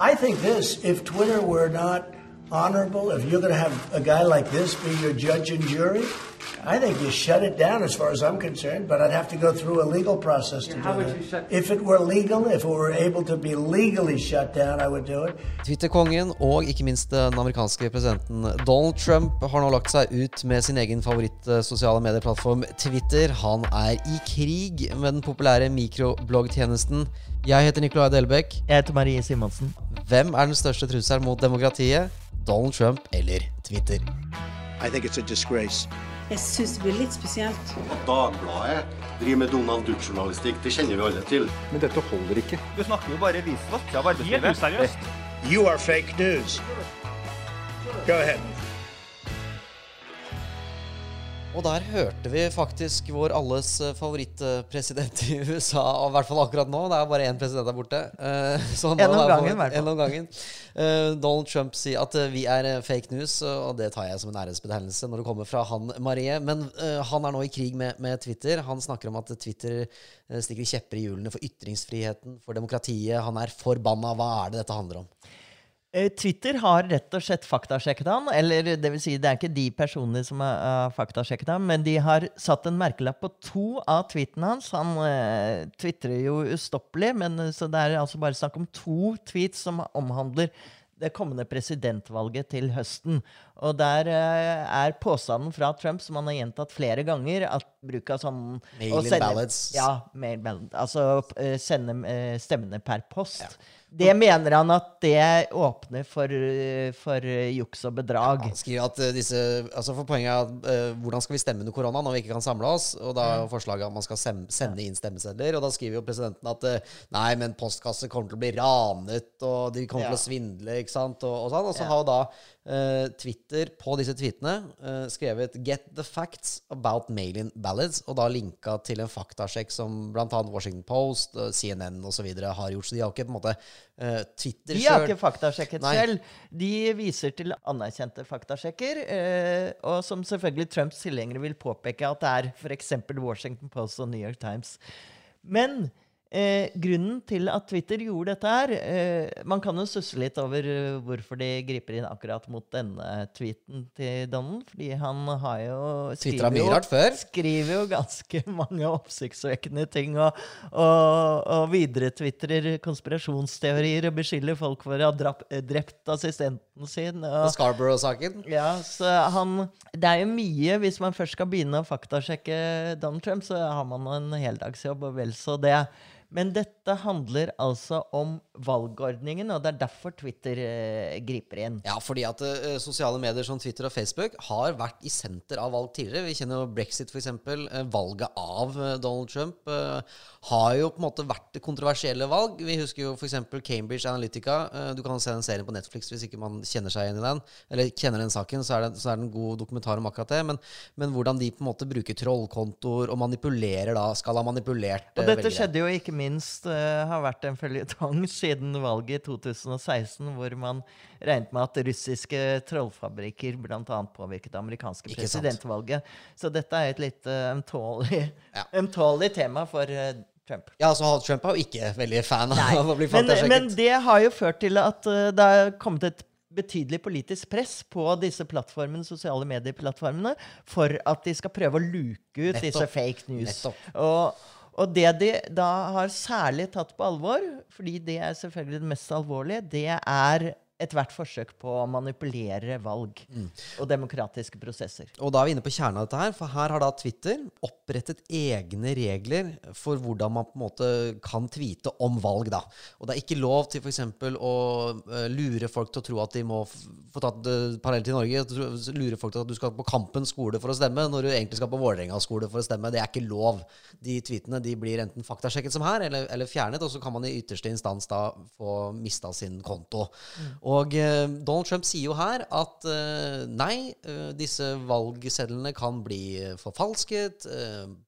I think this if Twitter were not honorable, if you're going to have a guy like this be your judge and jury, I think you shut it down as far as I'm concerned, but I'd have to go through a legal process to how do would that. you shut- If it were legal, if it were able to be legally shut down, I would do it. Twitter-kongen og ikke minst den amerikanske presidenten Donald Trump har nå lagt seg ut med sin egen favoritt-sosiale medieplattform Twitter. Han er i krig med den populære mikrobloggtjenesten. Jeg heter Nicolai Delbekk. Jeg heter Marie Simonsen. Hvem er den største trusselen mot demokratiet? Donald Trump eller Twitter? I think it's a disgrace. Jeg syns det blir litt spesielt. At Dagbladet driver med Donald Duck-journalistikk, det kjenner vi alle til. Men dette holder ikke. Du snakker jo bare visvask av arbeidslivet. Helt useriøst. You are fake news. Go ahead. Og der hørte vi faktisk vår alles eh, favorittpresident i USA, i hvert fall akkurat nå. Det er bare én president der borte. Eh, så nå En om gangen, i hvert fall. Eh, Donald Trump sier at vi er fake news, og det tar jeg som en æresbetegnelse når det kommer fra han Marie. Men han er nå i krig med, med Twitter. Han snakker om at Twitter stikker kjepper i hjulene for ytringsfriheten, for demokratiet. Han er forbanna. Hva er det dette handler om? Eh, Twitter har rett og slett faktasjekket han. Eller det vil si, det er ikke de personene som har faktasjekket han, men de har satt en merkelapp på to av tweetene hans. Han eh, tvitrer jo ustoppelig, men eh, så det er altså bare snakk om to tweets som omhandler det kommende presidentvalget til høsten. Og der uh, er påstanden fra Trump, som han har gjentatt flere ganger, at bruk av sånn Mail-in sende- ballots. Ja, mail ballots. Altså uh, sende uh, stemmene per post. Det mener han at det åpner for, for juks og bedrag. Han skriver at disse altså for Poenget er at uh, hvordan skal vi stemme under korona når vi ikke kan samle oss? Og da er jo forslaget at man skal sende inn stemmesedler. Og da skriver jo presidenten at uh, nei, men postkasser kommer til å bli ranet, og de kommer Ja. til å svindle, ikke sant, og, og sånn. Og så Ja. har jo da Twitter på disse tweetene eh, skrevet 'Get the facts about mail-in ballads', og da linka til en faktasjekk som bl.a. Washington Post, eh, CNN osv. har gjort. Så de har ikke på en måte eh, Twitter De har ikke faktasjekket Nei. selv. De viser til anerkjente faktasjekker, eh, og som selvfølgelig Trumps tilhengere vil påpeke at det er f.eks. Washington Post og New York Times. Men eh, grunnen til at Twitter gjorde dette her eh, Man kan jo susse litt over eh, hvorfor de griper inn akkurat mot denne tweeten til Donald. Fordi han har jo skriver, jo- skriver jo ganske mange oppsiktsvekkende ting. Og, og, og videretvitrer konspirasjonsteorier og beskylder folk for å ha drap, eh, drept assistenten sin. Og, Scarborough-saken. ja, så han Det er jo mye Hvis man først skal begynne å faktasjekke Donald Trump, så har man en heldagsjobb, og vel så det. Men dette handler altså om valgordningen, og det er derfor Twitter eh, griper inn. Ja, fordi at eh, sosiale medier som Twitter og Facebook har vært i senter av valg tidligere. Vi kjenner jo brexit, f.eks. Uh, valget av eh, Donald Trump eh, har jo på en måte vært kontroversielle valg. Vi husker jo f.eks. Cambridge Analytica. Eh, du kan se den serien på Netflix hvis ikke man kjenner seg igjen i den. Eller kjenner den saken, så er det, så er det en god dokumentar om akkurat det. Men, men hvordan de på en måte bruker trollkontoer og manipulerer da, skal ha manipulert Og eh, dette velgere. skjedde jo ikke minst uh, har vært en føljetong siden valget i 2016, hvor man regnet med at russiske trollfabrikker bl.a. påvirket det amerikanske Ikke sant. presidentvalget. Så dette er et litt uh, ømtålig, Ja. ømtålig tema for eh, Trump. Ja, så Trump er jo ikke veldig fan Nei, av å bli men, faktasjekket. men det har jo ført til at eh, det har kommet et betydelig politisk press på disse plattformene, sosiale medieplattformene for at de skal prøve å luke ut Nettopp. disse fake news. Nettopp. Og, og det de da har særlig tatt på alvor, fordi det er selvfølgelig det mest alvorlige, det er ethvert forsøk på å manipulere valg Mm. og demokratiske prosesser. Og da er vi inne på kjernen av dette her, for her har da Twitter opprettet egne regler for hvordan man på en måte kan tweete om valg, da. Og det er ikke lov til f.eks. å eh, lure folk til å tro at de må få tatt uh, parallell til Norge, lure folk til at du skal på Kampen skole for å stemme, når du egentlig skal på Vålerenga skole for å stemme. Det er ikke lov. De tweetene de blir enten faktasjekket som her, eller, eller fjernet, og så kan man i ytterste instans da få mista sin konto. Og eh, Donald Trump sier jo her at eh, nei, eh, disse valgsedlene kan bli forfalsket,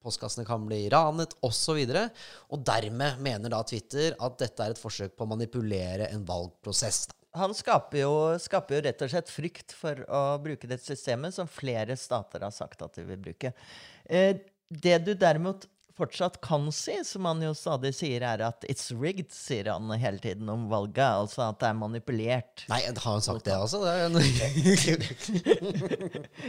postkassene kan bli ranet osv. Og, og dermed mener da Twitter at dette er et forsøk på å manipulere en valgprosess. Han skaper jo, skaper jo rett og slett frykt for å bruke dette systemet, som flere stater har sagt at de vil bruke. Det du derimot fortsatt kan si, som han jo stadig sier, er at 'it's rigged', sier han hele tiden om valget. Altså at det er manipulert. Nei, har han sagt det, altså?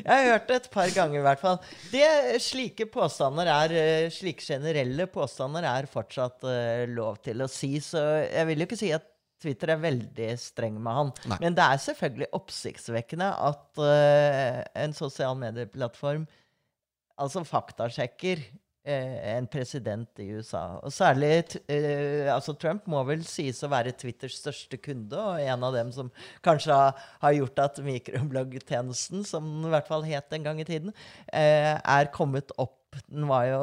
Jeg har hørt det et par ganger, i hvert fall. Det, slike påstander er, eh, slike generelle påstander er fortsatt uh, lov til å si, så jeg vil jo ikke si at Twitter er veldig streng med han. Nei. Men det er selvfølgelig oppsiktsvekkende at uh, en sosial medieplattform altså faktasjekker en president i USA. Og særlig uh, altså Trump må vel sies å være Twitters største kunde, og en av dem som kanskje har, gjort at mikrobloggtjenesten, som den i hvert fall het en gang i tiden, er kommet opp. Den var jo,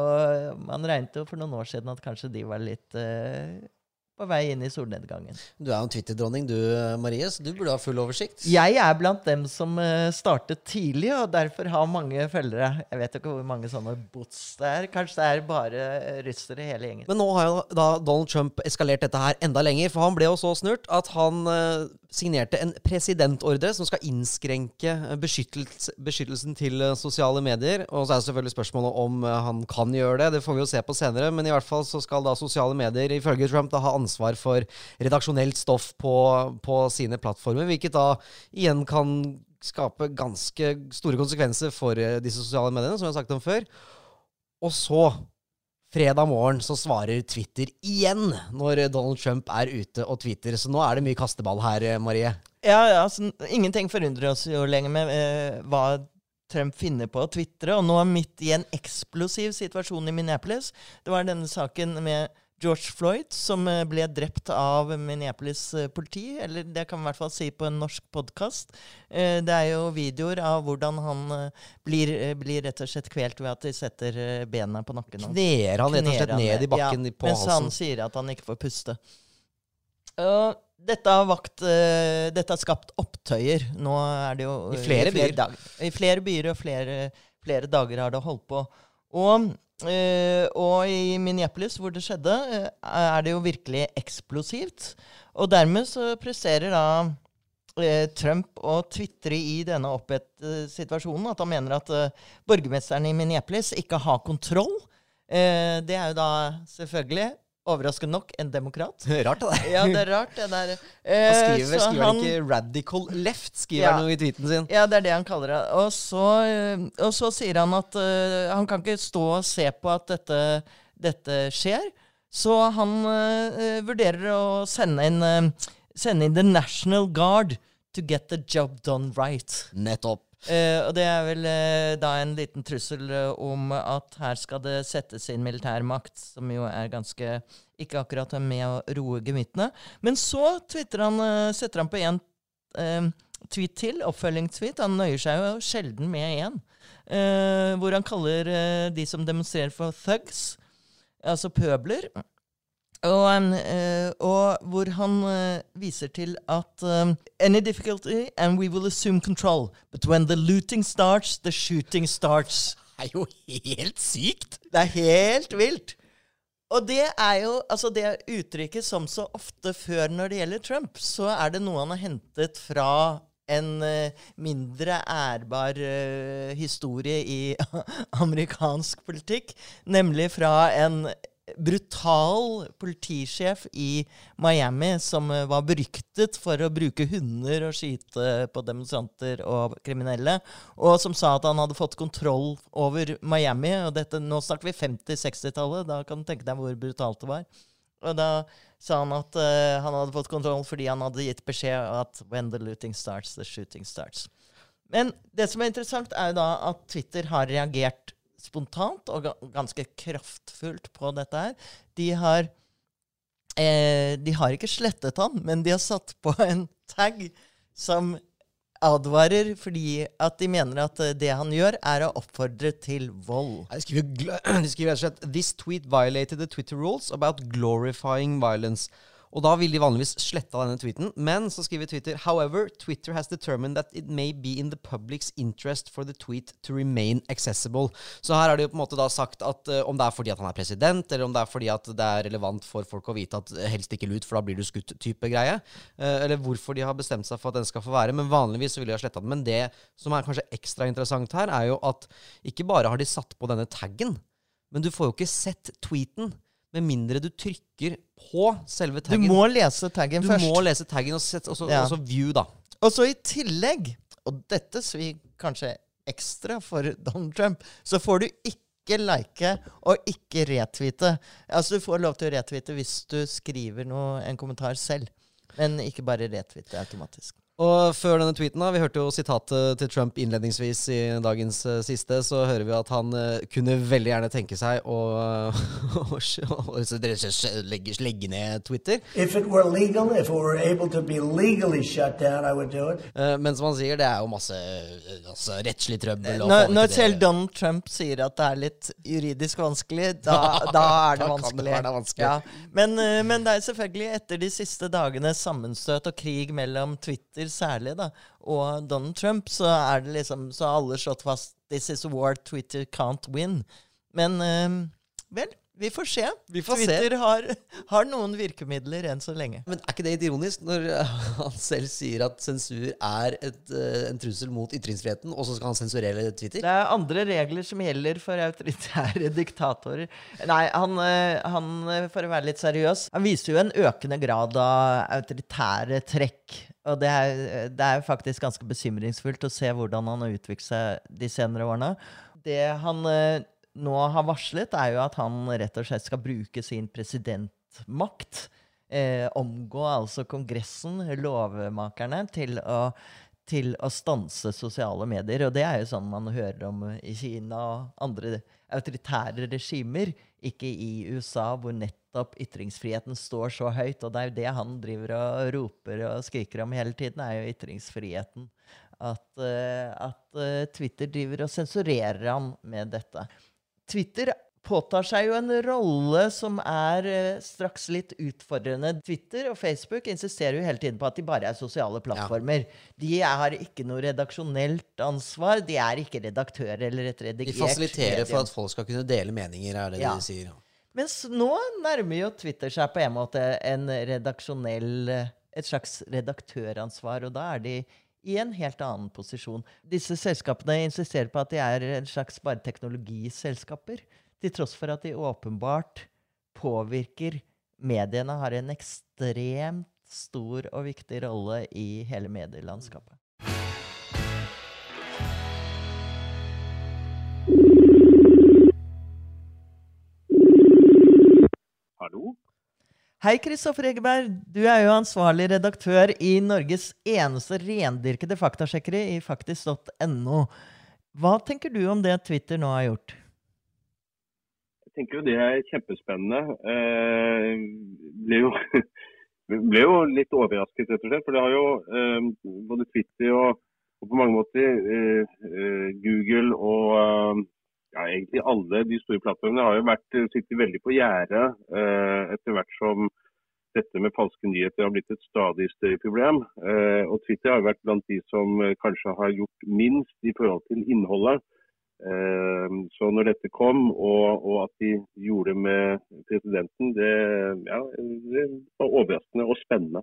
Man regnet jo for noen år siden at kanskje de var litt på vei inn i solnedgangen. Du er jo en Twitter-dronning du, Marie, så du burde ha full oversikt. Jeg er blant dem som eh, startet tidlig, og derfor har mange følgere. Jeg vet ikke hvor mange sånne bots det er. Kanskje det er bare russere i hele gjengen. Men nå har jo da Donald Trump eskalert dette her enda lenger, for han ble jo så snurt at han uh, signerte en presidentordre som skal innskrenke beskyttelse, beskyttelsen til uh, sosiale medier. Og så er det selvfølgelig spørsmålet om uh, han kan gjøre det. Det får vi jo se på senere. Men i hvert fall så skal da sosiale medier ifølge Trump da ha ansvar for redaksjonelt stoff på, på sine plattformer, hvilket da igjen kan skape ganske store konsekvenser for disse sosiale mediene, som jeg har sagt om før. Og så Fredag morgen så svarer Twitter igjen når Donald Trump er ute og tweeter. Så nå er det mye kasteball her, Marie. Ja, ja altså, Ingenting forundrer oss jo lenger med eh, hva Trump finner på å tvitre. Og nå er midt i en eksplosiv situasjon i Minneapolis. Det var denne saken med George Floyd, som eh, ble drept av Minneapolis eh, politi. Eller det kan vi i hvert fall si på en norsk podkast. Eh, det er jo videoer av hvordan han blir, blir, rett og slett kvelt ved at de setter bena på nakken. Kner han rett og slett ned i bakken ja, på mens halsen? han sier at han ikke får puste. Uh, dette har, vakt, uh, dette har skapt opptøyer. Nå er det jo I flere, i flere byer. I flere byer og flere, flere dager har det holdt på. Og Uh, og i Minneapolis, hvor det skjedde, uh, er det jo virkelig eksplosivt. Og dermed så presterer da uh, Trump å tvitre i denne opphete situasjonen at han mener at borgermesteren i Minneapolis ikke har kontroll. det er jo da selvfølgelig overraskende nok en demokrat. Rart, det der. Ja, det er rart, det der. Eh, han skriver, skriver han, han, ikke 'radical left', skriver ja, han noe i tweeten sin. Ja, det er det han kaller det. Og så, og så sier han at uh, han kan ikke stå og se på at dette, dette skjer. Så han uh, vurderer å sende inn, uh, sende inn The National Guard to get the job done right. Nettopp. Uh, og det er vel uh, da en liten trussel uh, om at her skal det settes inn militærmakt, som jo er ganske Ikke akkurat med å roe gemyttene. Men så han, setter han på en tweet til, oppfølgingstweet. Han nøyer seg jo sjelden med én. hvor han kaller de som demonstrerer for thugs, altså pøbler. Og, uh, og, hvor han uh, viser til at um, Any difficulty and we will assume control. But when the looting starts, the shooting starts. Det er jo helt sykt! Det er helt vilt. Og det er jo altså det uttrykket som så ofte før når det gjelder Trump, så er det noe han har hentet fra en mindre ærbar historie i amerikansk politikk, nemlig fra en brutal politisjef i Miami som eh, var beryktet for å bruke hunder og skyte på demonstranter og kriminelle, og som sa at han hadde fått kontroll over Miami. og dette, Nå snakker vi 50-60-tallet. Da kan du tenke deg hvor brutalt det var. Og da sa han at uh, han hadde fått kontroll fordi han hadde gitt beskjed at 'when the looting starts, the shooting starts'. Men det som er interessant, er jo da at Twitter har reagert spontant og ganske kraftfullt på dette her. De har, eh, de har ikke slettet han, men de har satt på en tag som advarer fordi at de mener at eh, det han gjør, er å oppfordre til vold. De skriver, de rett og slett This tweet violated the Twitter rules about glorifying violence. Og da ville de vanligvis sletta denne tweeten. Men så skriver Twitter However, Twitter has determined that it may be in the public's interest for the tweet to remain accessible. Så her har de jo på en måte da sagt at uh, om det er fordi at han er president, eller om det er fordi at det er relevant for folk å vite at helst ikke lut, for da blir du skutt, type greie. Uh, eller hvorfor de har bestemt seg for at den skal få være. Men vanligvis så ville de ha sletta den. Men det som er kanskje ekstra interessant her, er jo at ikke bare har de satt på denne taggen, men du får jo ikke sett tweeten med mindre du trykker på selve taggen. Du må lese taggen Du først. må lese taggen og så Ja. view, da. Og så i tillegg, og dette svir kanskje ekstra for Donald Trump, så får du ikke like og ikke retweete. Altså du får lov til å retweete hvis du skriver noe, en kommentar selv, men ikke bare retweete automatisk. Og før denne tweeten, da, vi hørte jo sitatet til Trump innledningsvis i dagens uh, siste, så hører vi at han uh, kunne veldig gjerne tenke seg å, legge, legge ned Twitter. If legal, if it were able to be legally shut down, I would do it. Eh, men som han sier, det er jo masse altså, rettslig trøbbel. Når, når selv Donald Trump sier at det er litt juridisk vanskelig, da, da er det Da vanskelig. det vanskelig. Ja. Men, men det er selvfølgelig etter de siste dagenes sammenstøt og krig mellom Twitter særlig da, og Donald Trump, så er det liksom, så har alle slått fast This is war Twitter can't win. Men eh, vel, vi får se. Vi får se. Twitter Har, har noen virkemidler enn så lenge. Men er ikke det ironisk, når eh, han selv sier at sensur er et, eh, en trussel mot ytringsfriheten, og så skal han sensurere Twitter? Det er andre regler som gjelder for autoritære diktatorer. Nei, han, eh, han, for å være litt seriøs, han viser jo en økende grad av autoritære trekk. Og det er, det er faktisk ganske bekymringsfullt å se hvordan han har utviklet seg de senere årene. Det han eh, nå har varslet, er jo at han rett og slett skal bruke sin presidentmakt. Eh, omgå altså Kongressen, lovmakerne, til å til å stanse sosiale medier. Og det er jo sånn man hører om i Kina og andre autoritære regimer, ikke i USA, hvor nettopp ytringsfriheten står så høyt. Og det er jo det han driver og roper og skriker om hele tiden, er jo ytringsfriheten. At, eh, at eh, Twitter driver og sensurerer ham med dette. Twitter påtar seg jo en rolle som er eh, straks litt utfordrende. Twitter og Facebook insisterer jo hele tiden på at de bare er sosiale plattformer. De har ikke noe redaksjonelt ansvar. De er ikke redaktører eller et De fasiliterer fasiliterer for at folk skal kunne dele meninger, er det Ja. de sier. Mens nå nærmer jo Twitter seg på en måte en redaksjonell Et slags redaktøransvar, og da er de i en helt annen posisjon. Disse selskapene insisterer på at de er en slags bare teknologiselskaper, til tross for at de åpenbart påvirker mediene, har en ekstremt stor og viktig rolle i hele medielandskapet. Hallo? Hei, Kristoffer Egeberg. Du er jo ansvarlig redaktør i Norges eneste rendyrkede faktasjekkere i faktisk.no. Hva tenker du om det Twitter nå har gjort? Jeg tenker jo det er kjempespennende. Eh, ble, jo, ble jo litt overrasket, rett og slett. For det har jo eh, både Twitter og, og på mange måter eh, Google og egentlig alle de store plattformene har jo vært, sittet veldig på gjerdet eh, etter hvert som dette med falske nyheter har blitt et stadig større problem. Eh, og Twitter har jo vært blant de som eh, kanskje har gjort minst i forhold til innholdet. Eh, Så når dette kom, og, og at de gjorde det med presidenten, det, ja, det var overraskende og spennende.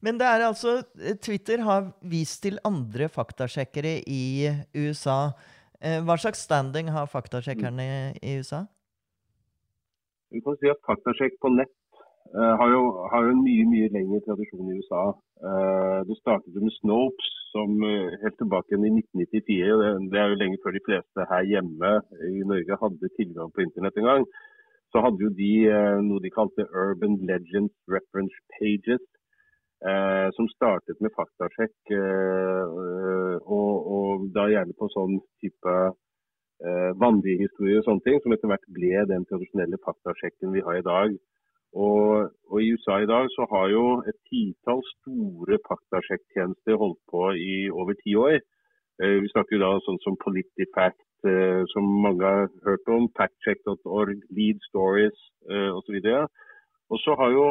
Men det er altså Twitter har vist til andre faktasjekkere i USA. Eh, Hva slags standing har faktasjekkerne i USA? Vi kan si at Faktasjekk på nett uh, har, jo, har jo en mye mye lengre tradisjon i USA. Uh, det startet med Snopes som uh, helt tilbake i 1994. Det, det er jo lenge før de fleste her hjemme i Norge hadde tilgang på internett en gang. Så hadde jo de eh, noe de kalte Urban Legends Reference Pages. Eh, som startet med faktasjekk, eh, og, og da gjerne på sånn type eh, vandrehistorie og sånne ting, som etter hvert ble den tradisjonelle faktasjekken vi har i dag. Og, og I USA i dag så har jo et titall store faktasjekktjenester holdt på i over ti år. Eh, vi snakker jo da sånn som PolitiFact, eh, som mange har hørt om, factcheck.org, Lead Stories eh, osv. Og så har jo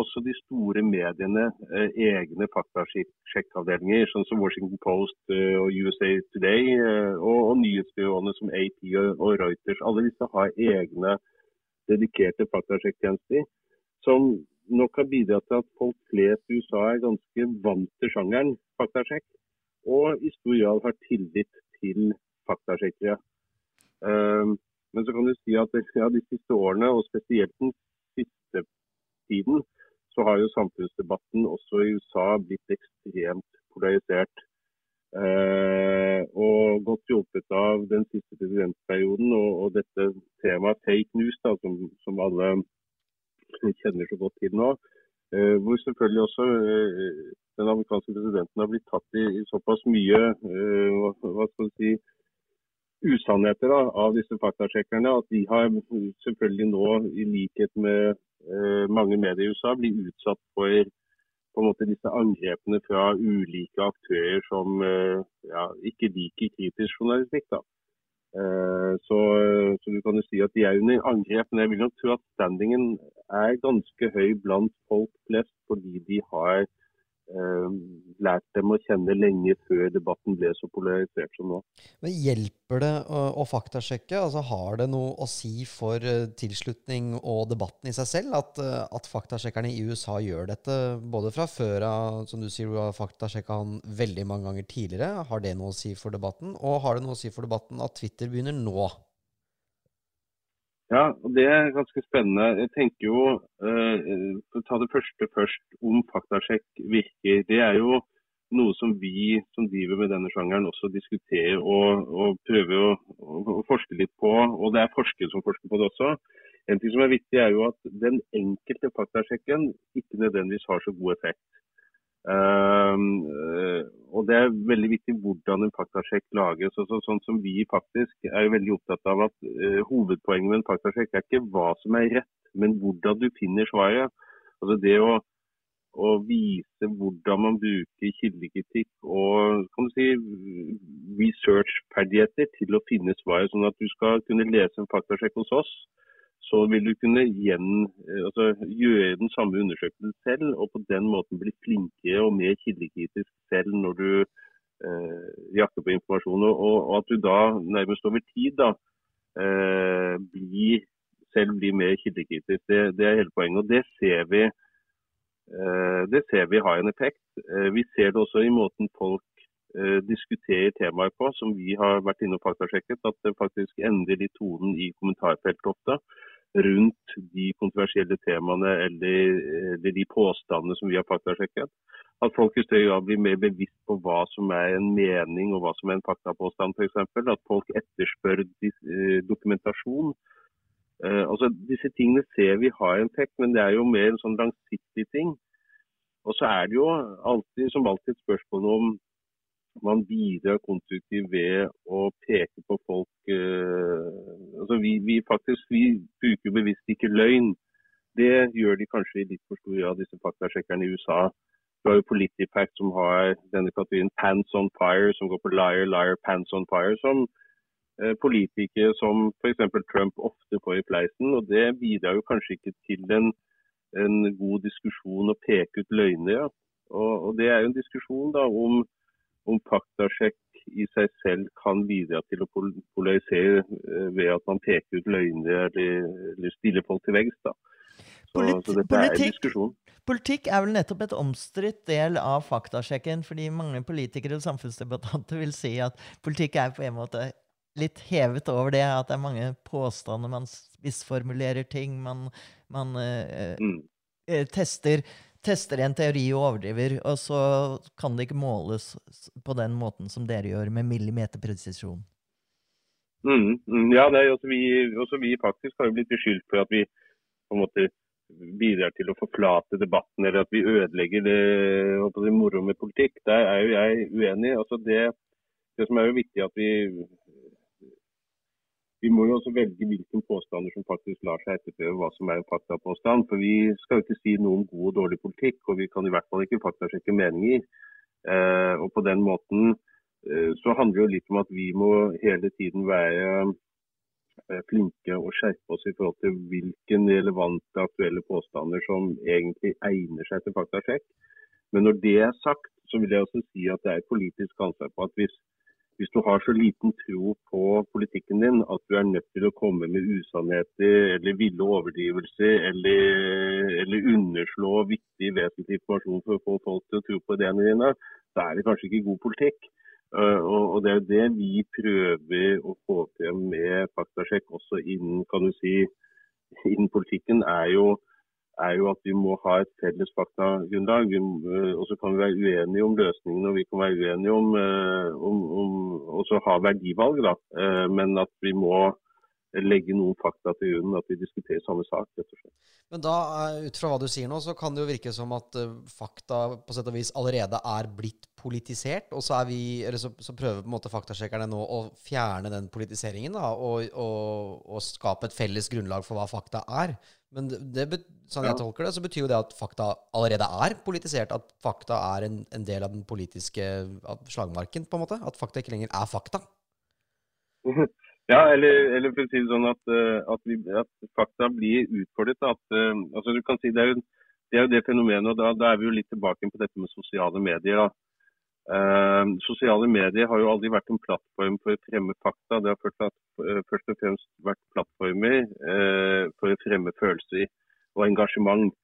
også de store mediene eh, egne faktasjekkavdelinger, sånn som Washington Post eh, og USA Today, eh, og, og nyhetsbyråene som AP og, og Reuters. Alle disse har egne dedikerte faktasjekktjenester, som nok har bidratt til at folk flest i USA er ganske vant til sjangeren faktasjekk, og i stor grad har tillit til faktasjekkere. Men så kan du si at ja, de siste årene, og spesielt den siste tiden, så har jo samfunnsdebatten også i USA blitt ekstremt polarisert. Eh, og godt hjulpet av den siste presidentperioden og, og dette temaet fake news, da, som, som, alle kjenner så godt til nå. Eh, hvor selvfølgelig også eh, den amerikanske presidenten har blitt tatt i, i såpass mye eh, hva, hva skal si, usannheter da, av disse faktasjekkerne at de har selvfølgelig nå, i likhet med mange medier i USA blir utsatt for på en måte disse angrepene fra ulike aktører som eh, ja, ikke liker kritisk journalistikk. da. Eh, så, så, du kan jo si at de er under angrep, men jeg vil nok tro at standingen er ganske høy blant folk flest fordi de har eh, lært dem å kjenne lenge før debatten ble så polarisert som nå. Men Hjelper det å, å faktasjekke? Altså, har det noe å si for uh, tilslutning og debatten i seg selv at, uh, at faktasjekkerne i USA gjør dette både fra før av, som du sier, du har faktasjekka han veldig mange ganger tidligere. Har det noe å si for debatten? Og har det noe å si for debatten at Twitter begynner nå? Ja, og det er ganske spennende. Jeg tenker jo, eh, ta det første først, om faktasjekk virker. Det er jo noe som vi som driver med denne sjangeren også diskuterer og, og prøver å, å, forske litt på. Og det er forskere som forsker på det også. En ting som er viktig er jo at den enkelte faktasjekken ikke nødvendigvis har så god effekt. Uh, og Det er veldig viktig hvordan en faktasjekk lages. Så, så, sånn som Vi faktisk er veldig opptatt av at uh, hovedpoenget med en faktasjekk er ikke hva som er rett, men hvordan du finner svaret. Altså Det å, å vise hvordan man bruker kildekritikk og kan du si, researchferdigheter til å finne svaret, sånn at du skal kunne lese en faktasjekk hos oss så vil du kunne igjen, eh, altså, gjøre den samme undersøkelsen selv, og på den måten bli flinkere og mer kildekritisk selv når du eh, jakter på informasjon. Og, og, at du da nærmest over tid da, eh, blir, selv blir mer kildekritisk. Det, det, er hele poenget. Og det ser vi eh, det ser vi har en effekt. Eh, vi ser det også i måten folk eh, diskuterer temaer på, som vi har vært inne og faktasjekket. At det faktisk endrer litt tonen i kommentarfeltet ofte rundt de kontroversielle temaene eller, eller de påstandene som vi har faktasjekket. At folk i større grad blir mer bevisst på hva som er en mening og hva som er en faktapåstand f.eks. At folk etterspør eh, dokumentasjon. Uh, altså, disse tingene ser vi har en effekt, men det er jo mer en sånn langsiktig ting. Og så er det jo alltid, som alltid spørsmålet spørsmål om man bidrar konstruktivt ved å peke på folk eh, altså vi, vi, faktisk vi bruker bevisst ikke løgn. Det gjør de kanskje i litt for stor grad, disse faktasjekkerne i USA. Du har jo Politipact som har denne kategorien 'pants on fire', som går på 'liar, liar, pants on fire'. som uh, Politikere som f.eks. Trump ofte får i fleisen. og Det bidrar jo kanskje ikke til en, en god diskusjon å peke ut løgner. Ja. Og, og, Det er jo en diskusjon da om om faktasjekk i seg selv kan bidra til å polarisere eh, ved at man peker ut løgner eller, eller stiller folk til veggs. Så, Polit så dette er. Politikk er vel nettopp et omstridt del av faktasjekken, fordi mange politikere og samfunnsdebattanter vil si at politikk er på en måte litt hevet over det, at det er mange påstander, man misformulerer ting, man, man eh, mm. eh, tester tester en teori og overdriver, og så kan det ikke måles på den måten som dere gjør, med millimeterpresisjon. Mm, mm, ja, er også vi, også vi, faktisk har blitt beskyldt for at vi på en måte bidrar til å forflate debatten, eller at vi ødelegger det, det moro med politikk. Der er jo jeg uenig. Altså det, det som er jo viktig, at vi vi må jo også velge hvilke påstander som faktisk lar seg etterprøve hva som er en faktapåstand. For vi skal jo ikke si noe om god og dårlig politikk, og vi kan i hvert fall ikke faktasjekke meninger. Eh, og på den måten eh, så handler det jo litt om at vi må hele tiden være eh, flinke og skjerpe oss i forhold til hvilke relevante aktuelle påstander som egentlig egner seg til faktasjekk. Men når det er sagt, så vil jeg også si at det er et politisk ansvar på at hvis hvis du har så liten tro på politikken din at du er nødt til å komme med usannheter eller ville overdrivelser eller, eller underslå viktig, vesentlig informasjon for å få folk til å tro på ideene dine, så er det kanskje ikke god politikk. Eh, og, det er jo det vi prøver å få frem med faktasjekk også innen, kan du si, innen politikken, er jo, er jo at vi må ha et felles faktagrunnlag. Vi, og så kan vi være uenige om løsningene og vi kan være uenige om, om, om også ha verdivalg. Da. Men at vi må legge noen fakta til grunn, at vi diskuterer samme sak. rett og slett. Men da, eh, ut fra hva du sier nå, så kan det jo virke som at fakta på sett og vis allerede er blitt politisert. Og så, vi, så, så prøver på en måte faktasjekkerne nå å fjerne den politiseringen da, og, og, og, skape et felles grunnlag for hva fakta er. Men det, sånn jeg tolker det, så betyr jo det at fakta allerede er politisert. At fakta er en, en del av den politiske slagmarken, på en måte. At fakta ikke lenger er fakta. Ja, eller, eller, for å si det sånn at, eh, at, vi, at fakta blir utfordret. At, uh, altså du kan si Det er jo det, er jo det fenomenet, og da, da, er vi jo litt tilbake på dette med sosiale medier. da. Uh, sosiale medier har jo aldri vært en plattform for å fremme fakta. Det har først, uh, og fremst vært plattformer for å fremme følelser og engasjement.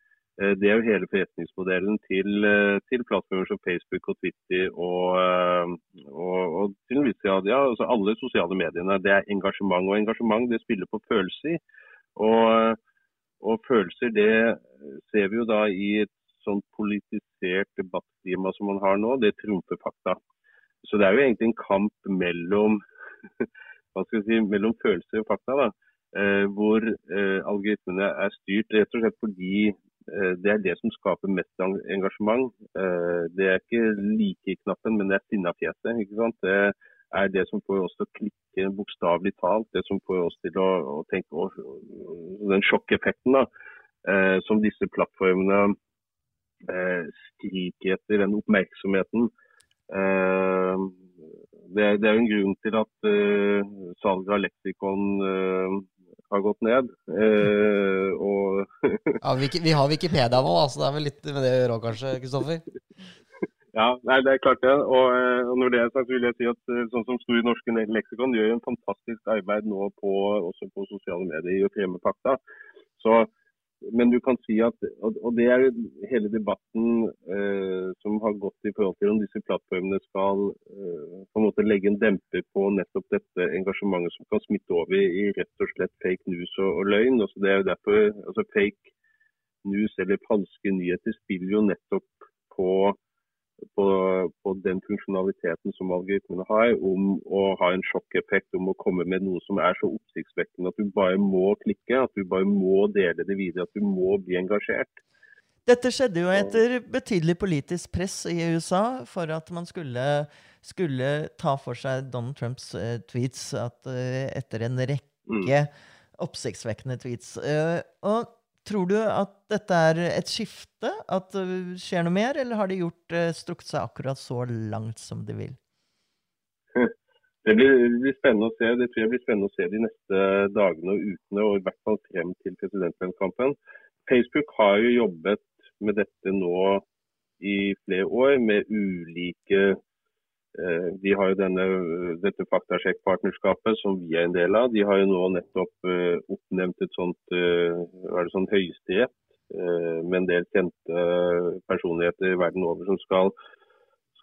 Eh, det er jo hele forretningsmodellen til, eh, til plattformer som Facebook og Twitter og, eh, og, og til en viss grad ja, altså alle sosiale mediene. Det er engasjement. Og engasjement det spiller på følelser. Og, og følelser det ser vi jo da i et sånn politisert debattklima som man har nå. Det trumfer fakta. Så det er jo egentlig en kamp mellom, si, mellom følelser og fakta. da, Hvor algoritmene er styrt rett og slett fordi Eh, det er det som skaper mest engasjement. Eh, det er ikke like-knappen, men det er sinnafjeset. Det er det som får oss til å klikke bokstavelig talt. Det som får oss til å, å tenke over Den sjokkeffekten da, eh, som disse plattformene skriker etter, den oppmerksomheten. Det er, det er en grunn til at salget av leksikon har gått ned. Eh, og ja, vi, vi, har Wikipedia nå, så det er vel litt med det å gjøre kanskje, Kristoffer? ja, nei, det er klart det. Og, eh, og, når det er sagt, vil jeg si at eh, sånn som Store norske leksikon gjør en fantastisk arbeid nå på, også på sosiale medier i å fremme fakta. Så men du kan si at, og det er hele debatten eh, som har gått i forhold til om disse plattformene skal eh, på en måte legge en demper på nettopp dette engasjementet som kan smitte over i rett og slett fake news og, og løgn. Altså, det er jo derfor, altså Fake news eller falske nyheter spiller jo nettopp på på, på, den funksjonaliteten som algoritmene har, om å ha en sjokkeffekt, om å komme med noe som er så oppsiktsvekkende at du bare må klikke, at du bare må dele det videre, at du må bli engasjert. Dette skjedde jo etter betydelig politisk press i USA for at man skulle, skulle ta for seg Donald Trumps uh, tweets at, uh, etter en rekke mm. oppsiktsvekkende tweets. Uh, og Tror du at dette er et skifte? At det skjer noe mer? Eller har de gjort uh, strukket seg akkurat så langt som de vil? Det blir, det blir, spennende å se. Det tror jeg blir spennende å se de neste dagene og ukene, og i hvert fall frem til presidentvalgkampen. Facebook har jo jobbet med dette nå i flere år, med ulike Eh, de har jo denne, dette faktasjekkpartnerskapet som vi er en del av. De har jo nå nettopp uh, oppnevnt et sånt, hva sånn høyesterett med en del kjente personligheter verden over som skal,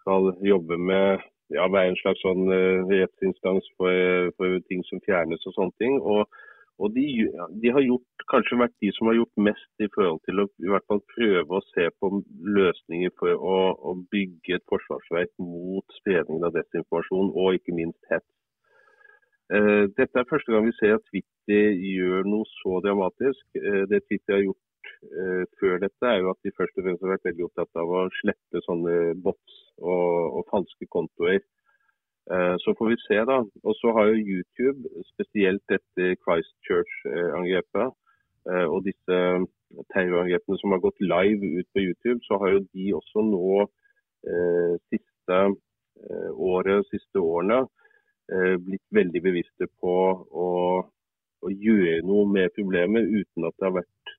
skal jobbe med ja, være en slags sånn rettsinstans for, for, ting som fjernes og sånne ting. Og og de, de, har gjort, kanskje vært de som har gjort mest i forhold til å i hvert fall prøve å se på løsninger for å, å bygge et forsvarsverk mot spredningen av desinformasjon og ikke minst hets. Uh, dette er første gang vi ser at Twitter gjør noe så dramatisk. Uh, det Twitter har gjort uh, før dette, er jo at de først og fremst har vært veldig opptatt av å slette sånne bots og, og falske kontoer. Eh, så får vi se, da. Og så har jo YouTube, spesielt etter Christchurch-angrepet eh, og disse terrorangrepene som har gått live ut på YouTube, så har jo de også nå eh, siste året, siste årene blitt veldig bevisste på å, å gjøre noe med problemet uten at vært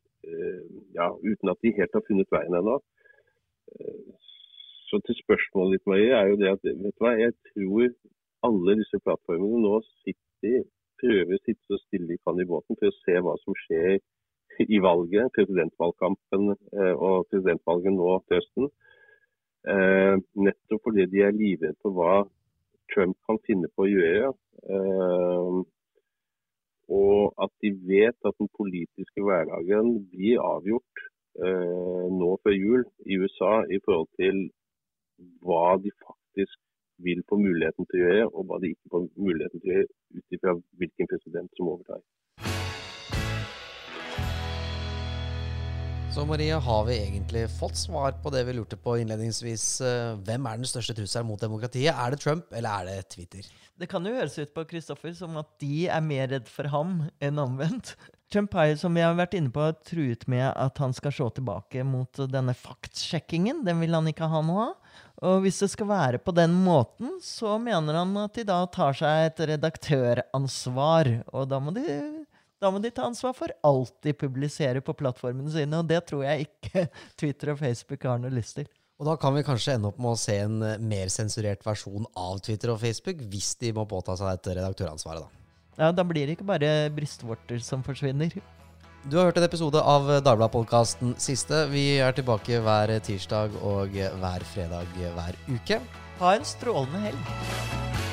ja, uten at de helt har funnet veien ennå. Så til spørsmålet ditt, Marie, er jo det at vet du hva, jeg tror alle disse plattformene nå sitter, prøver å sitte så stille de kan i båten for å se hva som skjer i valget, presidentvalgkampen eh, og presidentvalget nå til høsten. Eh, nettopp fordi de er livredde for hva Trump kan finne på å gjøre. Eh, og at de vet at den politiske hverdagen blir avgjort nå før jul i USA i forhold til hva de faktisk vil få muligheten til å gjøre, og hva de ikke får muligheten til å gjøre ut ifra hvilken president som overtar. Så Maria, har vi egentlig fått svar på det vi lurte på innledningsvis? Eh, Hvem er den største trusselen mot demokratiet? Er det Trump, eller er det Twitter? Det kan jo høres ut på Kristoffer som at de er mer redd for ham enn omvendt. Trump har som vi har vært inne på, truet med at han skal se tilbake mot denne faktsjekkingen. Den vil han ikke ha noe av. Og hvis det skal være på den måten, så mener han at de da tar seg et redaktøransvar. Og da må de, da må de ta ansvar for alt de publiserer på plattformene sine. Og det tror jeg ikke Twitter og Facebook har noe lyst til. Og da kan vi kanskje ende opp med å se en mer sensurert versjon av Twitter og Facebook, hvis de må påta seg dette redaktøransvaret, da. Ja, Da blir det ikke bare brystvorter som forsvinner. Du har hørt en episode av Dagbladet-podkasten Siste. Vi er tilbake hver tirsdag og hver fredag hver uke. Ha en strålende helg.